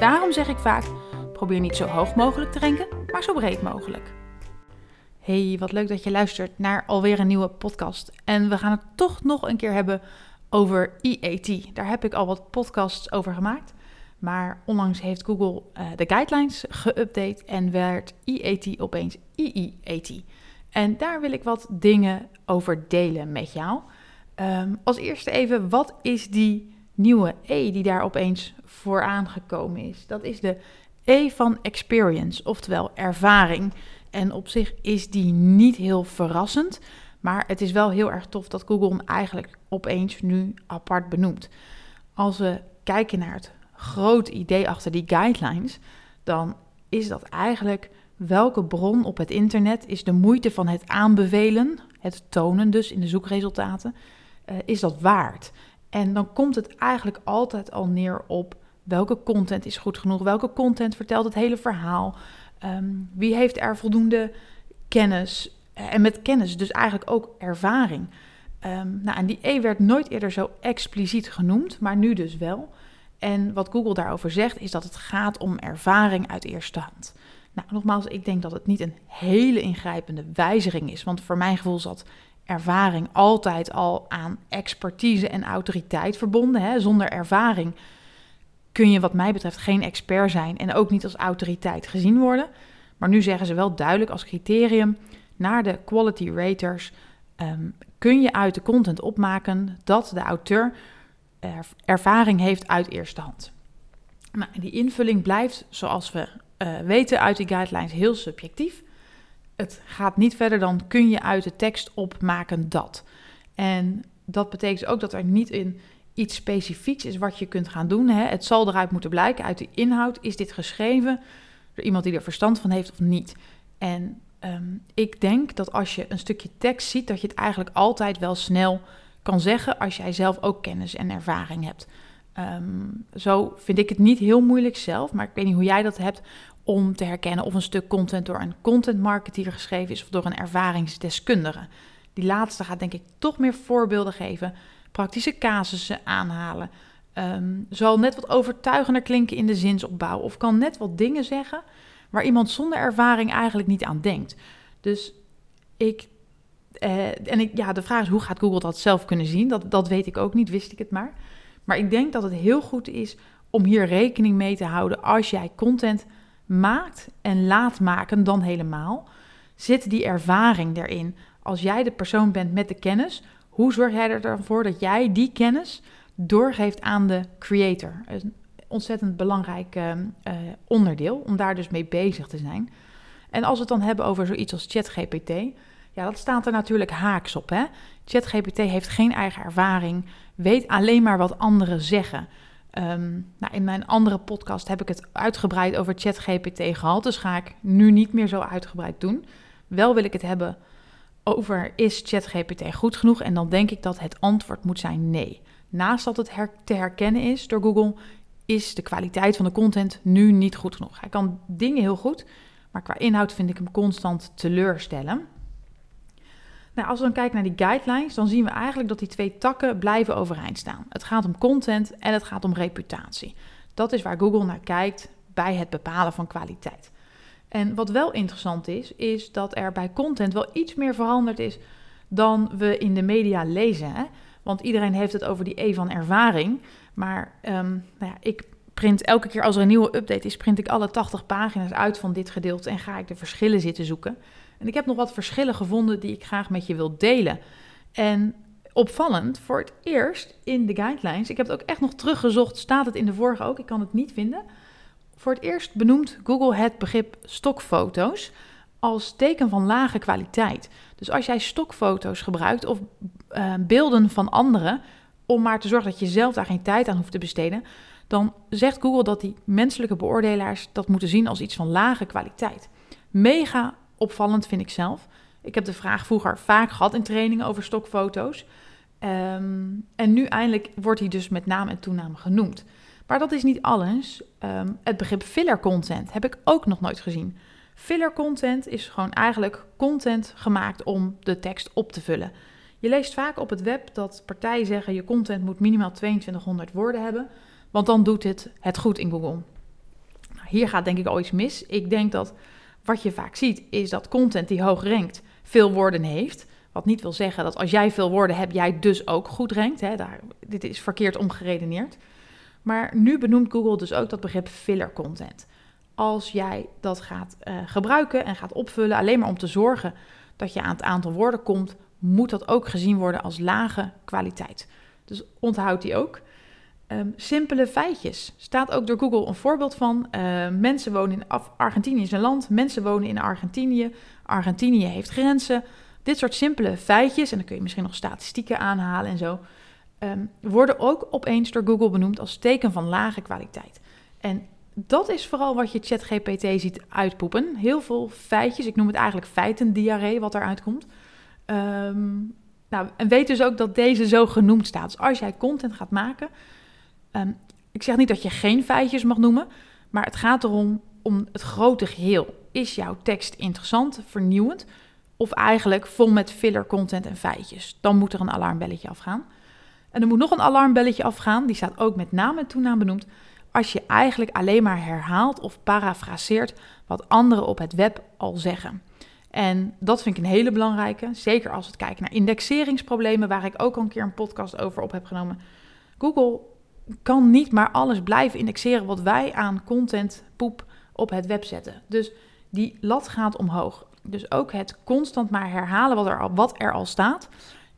Daarom zeg ik vaak: probeer niet zo hoog mogelijk te ranken, maar zo breed mogelijk. Hey, wat leuk dat je luistert naar alweer een nieuwe podcast. En we gaan het toch nog een keer hebben over EAT. Daar heb ik al wat podcasts over gemaakt. Maar onlangs heeft Google uh, de guidelines geüpdate en werd EAT opeens EEAT. En daar wil ik wat dingen over delen met jou. Um, als eerste even, wat is die nieuwe E die daar opeens vooraan gekomen is? Dat is de E van experience, oftewel ervaring. En op zich is die niet heel verrassend, maar het is wel heel erg tof dat Google hem eigenlijk opeens nu apart benoemt. Als we kijken naar het groot idee achter die guidelines, dan is dat eigenlijk welke bron op het internet is de moeite van het aanbevelen, het tonen dus in de zoekresultaten, uh, is dat waard? En dan komt het eigenlijk altijd al neer op welke content is goed genoeg, welke content vertelt het hele verhaal, um, wie heeft er voldoende kennis uh, en met kennis dus eigenlijk ook ervaring. Um, nou, en die E werd nooit eerder zo expliciet genoemd, maar nu dus wel. En wat Google daarover zegt, is dat het gaat om ervaring uit eerste hand. Nou, nogmaals, ik denk dat het niet een hele ingrijpende wijziging is. Want voor mijn gevoel zat ervaring altijd al aan expertise en autoriteit verbonden. Hè? Zonder ervaring kun je, wat mij betreft, geen expert zijn en ook niet als autoriteit gezien worden. Maar nu zeggen ze wel duidelijk als criterium naar de quality raters um, kun je uit de content opmaken dat de auteur ervaring heeft uit eerste hand. Nou, die invulling blijft, zoals we uh, weten uit die guidelines, heel subjectief. Het gaat niet verder dan kun je uit de tekst opmaken dat. En dat betekent ook dat er niet in iets specifieks is wat je kunt gaan doen. Hè. Het zal eruit moeten blijken uit de inhoud. Is dit geschreven door iemand die er verstand van heeft of niet? En um, ik denk dat als je een stukje tekst ziet, dat je het eigenlijk altijd wel snel kan zeggen als jij zelf ook kennis en ervaring hebt. Um, zo vind ik het niet heel moeilijk zelf, maar ik weet niet hoe jij dat hebt om te herkennen of een stuk content door een content marketeer geschreven is of door een ervaringsdeskundige. Die laatste gaat denk ik toch meer voorbeelden geven, praktische casussen aanhalen. Um, zal net wat overtuigender klinken in de zinsopbouw of kan net wat dingen zeggen waar iemand zonder ervaring eigenlijk niet aan denkt. Dus ik uh, en ik, ja, de vraag is hoe gaat Google dat zelf kunnen zien? Dat, dat weet ik ook niet, wist ik het maar. Maar ik denk dat het heel goed is om hier rekening mee te houden als jij content maakt en laat maken, dan helemaal. Zit die ervaring erin? Als jij de persoon bent met de kennis, hoe zorg jij er dan voor dat jij die kennis doorgeeft aan de creator? Een ontzettend belangrijk uh, uh, onderdeel om daar dus mee bezig te zijn. En als we het dan hebben over zoiets als ChatGPT, ja, dat staat er natuurlijk haaks op. ChatGPT heeft geen eigen ervaring, weet alleen maar wat anderen zeggen. Um, nou, in mijn andere podcast heb ik het uitgebreid over ChatGPT gehad, dus ga ik nu niet meer zo uitgebreid doen. Wel wil ik het hebben over is ChatGPT goed genoeg en dan denk ik dat het antwoord moet zijn nee. Naast dat het her te herkennen is door Google, is de kwaliteit van de content nu niet goed genoeg. Hij kan dingen heel goed, maar qua inhoud vind ik hem constant teleurstellen. Nou, als we dan kijken naar die guidelines, dan zien we eigenlijk dat die twee takken blijven overeind staan. Het gaat om content en het gaat om reputatie. Dat is waar Google naar kijkt bij het bepalen van kwaliteit. En wat wel interessant is, is dat er bij content wel iets meer veranderd is dan we in de media lezen. Hè? Want iedereen heeft het over die E van ervaring. Maar um, nou ja, ik print elke keer als er een nieuwe update is, print ik alle 80 pagina's uit van dit gedeelte en ga ik de verschillen zitten zoeken. En ik heb nog wat verschillen gevonden die ik graag met je wil delen. En opvallend, voor het eerst in de guidelines, ik heb het ook echt nog teruggezocht, staat het in de vorige ook, ik kan het niet vinden. Voor het eerst benoemt Google het begrip stokfoto's als teken van lage kwaliteit. Dus als jij stokfoto's gebruikt of uh, beelden van anderen, om maar te zorgen dat je zelf daar geen tijd aan hoeft te besteden, dan zegt Google dat die menselijke beoordelaars dat moeten zien als iets van lage kwaliteit. Mega opvallend vind ik zelf. Ik heb de vraag vroeger vaak gehad in trainingen over stokfoto's. Ehm, en nu eindelijk wordt hij dus met naam en toename genoemd. Maar dat is niet alles. Ehm, het begrip filler content heb ik ook nog nooit gezien. Filler content is gewoon eigenlijk content gemaakt om de tekst op te vullen. Je leest vaak op het web dat partijen zeggen je content moet minimaal 2200 woorden hebben, want dan doet het het goed in Google. Nou, hier gaat denk ik al iets mis. Ik denk dat wat je vaak ziet is dat content die hoog rankt veel woorden heeft. Wat niet wil zeggen dat als jij veel woorden hebt, jij dus ook goed rankt. Hè? Daar, dit is verkeerd omgeredeneerd. Maar nu benoemt Google dus ook dat begrip filler content. Als jij dat gaat uh, gebruiken en gaat opvullen, alleen maar om te zorgen dat je aan het aantal woorden komt, moet dat ook gezien worden als lage kwaliteit. Dus onthoud die ook. Um, simpele feitjes. Staat ook door Google een voorbeeld van. Uh, mensen wonen in Argentinië is een land. Mensen wonen in Argentinië. Argentinië heeft grenzen. Dit soort simpele feitjes, en dan kun je misschien nog statistieken aanhalen en zo, um, worden ook opeens door Google benoemd als teken van lage kwaliteit. En dat is vooral wat je ChatGPT ziet uitpoepen. Heel veel feitjes, ik noem het eigenlijk feitendiarree wat eruit komt. Nou, en weet dus ook dat deze zo genoemd staat. Dus als jij content gaat maken, um, ik zeg niet dat je geen feitjes mag noemen, maar het gaat erom om het grote geheel. Is jouw tekst interessant, vernieuwend of eigenlijk vol met filler content en feitjes? Dan moet er een alarmbelletje afgaan. En er moet nog een alarmbelletje afgaan, die staat ook met naam en toenaam benoemd, als je eigenlijk alleen maar herhaalt of parafraseert wat anderen op het web al zeggen. En dat vind ik een hele belangrijke, zeker als we kijken naar indexeringsproblemen, waar ik ook al een keer een podcast over op heb genomen. Google kan niet maar alles blijven indexeren wat wij aan content poep op het web zetten. Dus die lat gaat omhoog. Dus ook het constant maar herhalen wat er al, wat er al staat,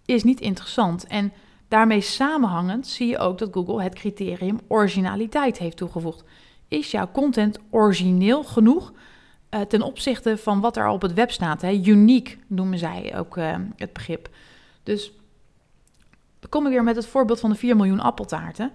is niet interessant. En daarmee samenhangend zie je ook dat Google het criterium originaliteit heeft toegevoegd. Is jouw content origineel genoeg uh, ten opzichte van wat er al op het web staat? Hè? Uniek noemen zij ook uh, het begrip. Dus dan kom ik weer met het voorbeeld van de 4 miljoen appeltaarten.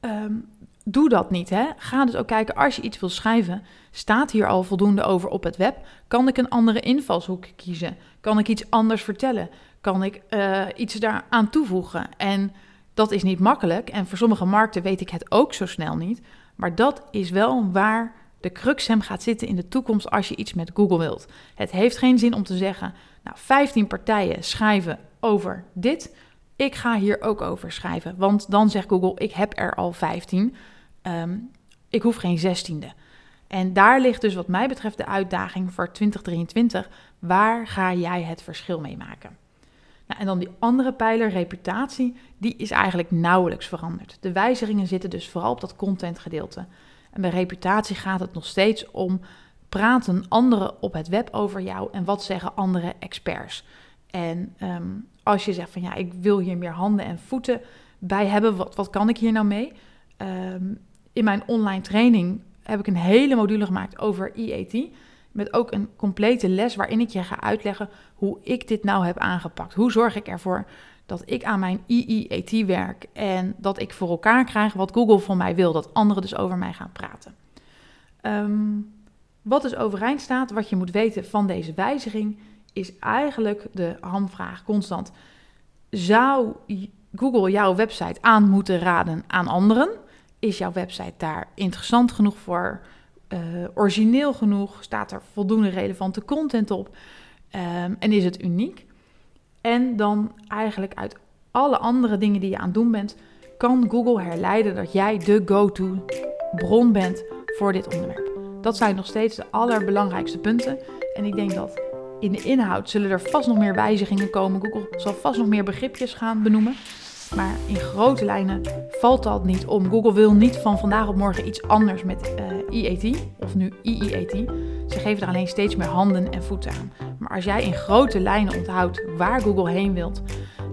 Um, doe dat niet. Hè? Ga dus ook kijken, als je iets wil schrijven, staat hier al voldoende over op het web? Kan ik een andere invalshoek kiezen? Kan ik iets anders vertellen? Kan ik uh, iets daaraan toevoegen? En dat is niet makkelijk. En voor sommige markten weet ik het ook zo snel niet. Maar dat is wel waar de crux hem gaat zitten in de toekomst als je iets met Google wilt. Het heeft geen zin om te zeggen, nou, 15 partijen schrijven over dit. Ik ga hier ook over schrijven. Want dan zegt Google, ik heb er al 15. Um, ik hoef geen zestiende. En daar ligt dus wat mij betreft de uitdaging voor 2023. Waar ga jij het verschil mee maken? Nou, en dan die andere pijler, reputatie, die is eigenlijk nauwelijks veranderd. De wijzigingen zitten dus vooral op dat contentgedeelte. En bij reputatie gaat het nog steeds om praten anderen op het web over jou en wat zeggen andere experts. En um, als je zegt van ja, ik wil hier meer handen en voeten bij hebben, wat, wat kan ik hier nou mee? Um, in mijn online training heb ik een hele module gemaakt over EAT. Met ook een complete les waarin ik je ga uitleggen hoe ik dit nou heb aangepakt. Hoe zorg ik ervoor dat ik aan mijn EEAT werk en dat ik voor elkaar krijg wat Google van mij wil, dat anderen dus over mij gaan praten. Um, wat dus overeind staat, wat je moet weten van deze wijziging, is eigenlijk de hamvraag constant. Zou Google jouw website aan moeten raden aan anderen? Is jouw website daar interessant genoeg voor? Uh, origineel genoeg? Staat er voldoende relevante content op? Um, en is het uniek? En dan eigenlijk uit alle andere dingen die je aan het doen bent, kan Google herleiden dat jij de go-to bron bent voor dit onderwerp. Dat zijn nog steeds de allerbelangrijkste punten. En ik denk dat in de inhoud zullen er vast nog meer wijzigingen komen. Google zal vast nog meer begripjes gaan benoemen. Maar in grote lijnen valt dat niet om. Google wil niet van vandaag op morgen iets anders met uh, eh, EAT, of nu EEAT. Ze geven er alleen steeds meer handen en voeten aan. Maar als jij in grote lijnen onthoudt waar Google heen wilt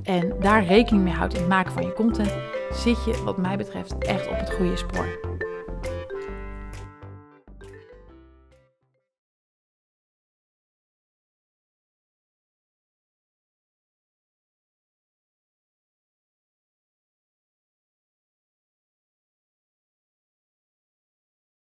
en daar rekening mee houdt in het maken van je content, zit je wat mij betreft echt op het goede spoor.